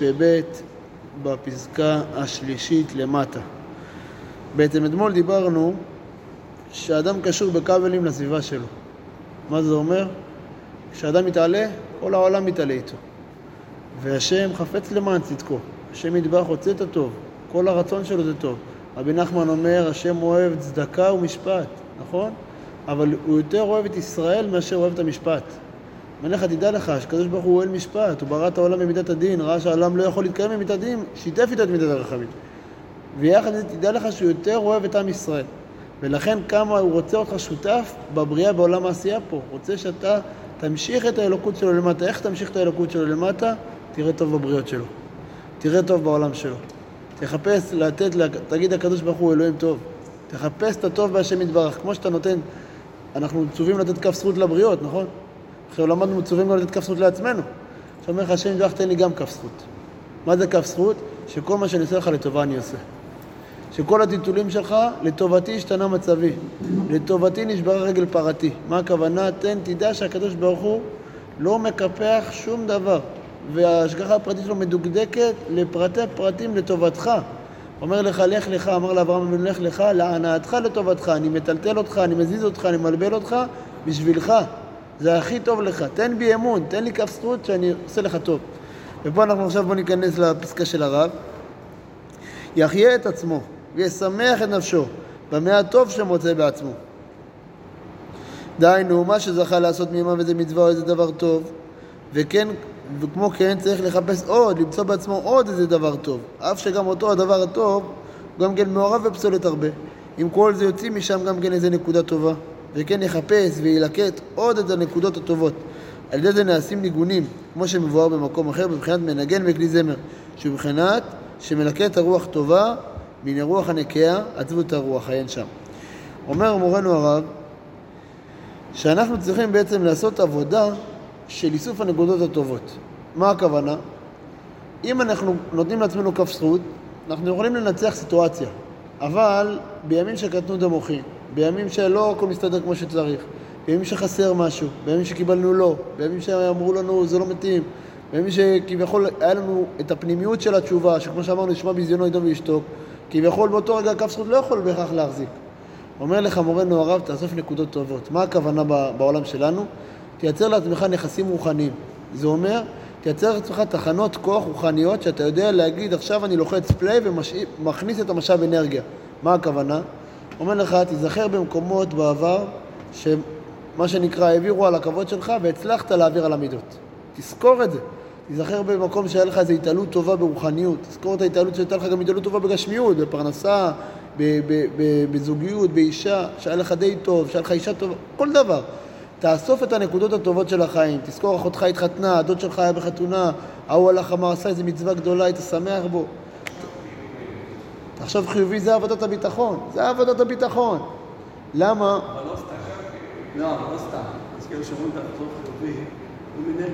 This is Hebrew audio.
פ"ב בפסקה השלישית למטה. בעצם אתמול דיברנו שאדם קשור בכבלים לסביבה שלו. מה זה אומר? כשאדם מתעלה, כל העולם מתעלה איתו. והשם חפץ למען צדקו. השם יתברך רוצה את הטוב. כל הרצון שלו זה טוב. רבי נחמן אומר, השם אוהב צדקה ומשפט, נכון? אבל הוא יותר אוהב את ישראל מאשר אוהב את המשפט. אומר לך, תדע לך, שקדוש ברוך הוא אוהל משפט, הוא ברא את העולם במידת הדין, ראה שהעולם לא יכול להתקיים במידת הדין, שיתף איתו את מידת הרחמים. ויחד עם זה תדע לך שהוא יותר אוהב את עם ישראל. ולכן כמה הוא רוצה אותך שותף בבריאה בעולם העשייה פה. רוצה שאתה תמשיך את האלוקות שלו למטה. איך תמשיך את האלוקות שלו למטה? תראה טוב בבריאות שלו. תראה טוב בעולם שלו. תחפש לתת, תגיד הקדוש ברוך הוא אלוהים טוב. תחפש את הטוב בהשם יתברך. כמו שאתה נותן, אנחנו מצווים לתת כף זכות לבריות, נכון? עכשיו למדנו מצווים גם לתת כף זכות לעצמנו. עכשיו אומר לך, השם יתברך תן לי גם כף זכות. מה זה כף זכות? שכל מה שאני עושה לך לטובה אני עושה. שכל הטיטולים שלך, לטובתי השתנה מצבי. לטובתי נשברה רגל פרתי. מה הכוונה? תן, תדע שהקדוש ברוך הוא לא מקפח שום דבר. וההשגחה הפרטית שלו מדוקדקת לפרטי פרטים לטובתך. אומר לך, לך לך, אמר לאברהם אבינו, לך לך, להנאתך לטובתך. אני מטלטל אותך, אני מזיז אותך, אני מלבל אותך בשבילך. זה הכי טוב לך. תן בי אמון, תן לי כף זכות שאני עושה לך טוב. ופה אנחנו עכשיו בוא ניכנס לפסקה של הרב. יחיה את עצמו וישמח את נפשו במה הטוב שמוצא בעצמו. דהיינו, מה שזכה לעשות מימיו איזה מצווה או איזה דבר טוב, וכן, וכמו כן צריך לחפש עוד, למצוא בעצמו עוד איזה דבר טוב. אף שגם אותו הדבר הטוב, גם כן מעורב בפסולת הרבה. עם כל זה יוצאים משם גם כן איזה נקודה טובה. וכן יחפש וילקט עוד את הנקודות הטובות. על ידי זה נעשים ניגונים, כמו שמבואר במקום אחר, מבחינת מנגן וכלי זמר, שהוא מבחינת שמלקט הרוח טובה מן הרוח הנקייה, עצבו את הרוח, עיין שם. אומר מורנו הרב, שאנחנו צריכים בעצם לעשות עבודה של איסוף הנקודות הטובות. מה הכוונה? אם אנחנו נותנים לעצמנו כף זכות, אנחנו יכולים לנצח סיטואציה, אבל בימים שקטנו את המוחים, בימים שלא הכל מסתדר כמו שצריך, בימים שחסר משהו, בימים שקיבלנו לא, בימים שאמרו לנו זה לא מתאים, בימים שכביכול היה לנו את הפנימיות של התשובה, שכמו שאמרנו, נשמע ביזיונו ידום וישתוק, כביכול באותו רגע כף זכות לא יכול בהכרח להחזיק. אומר לך מורנו הרב, תאסוף נקודות טובות. מה הכוונה בעולם שלנו? תייצר לעצמך נכסים רוחניים. זה אומר, תייצר לעצמך תחנות כוח רוחניות שאתה יודע להגיד, עכשיו אני לוחץ פליי ומכניס את המשאב אנרגיה. מה הכוונה? אומר לך, תיזכר במקומות בעבר שמה שנקרא העבירו על הכבוד שלך והצלחת להעביר על המידות. תזכור את זה. תיזכר במקום שהיה לך איזו התעלות טובה ברוחניות. תזכור את ההתעלות שהייתה לך גם התעלות טובה בגשמיות, בפרנסה, בזוגיות, באישה, שהיה לך די טוב, שהיה לך אישה טובה, כל דבר. תאסוף את הנקודות הטובות של החיים. תזכור, אחותך התחתנה, הדוד שלך היה בחתונה, ההוא הלך אמר, עשה איזו מצווה גדולה, היית שמח בו. תחשוב חיובי, זה עבודת הביטחון. זה עבודת הביטחון. למה? אבל לא סתם. לא, אבל לא סתם. אז כאילו שאומרים את החיובי, הוא מנגד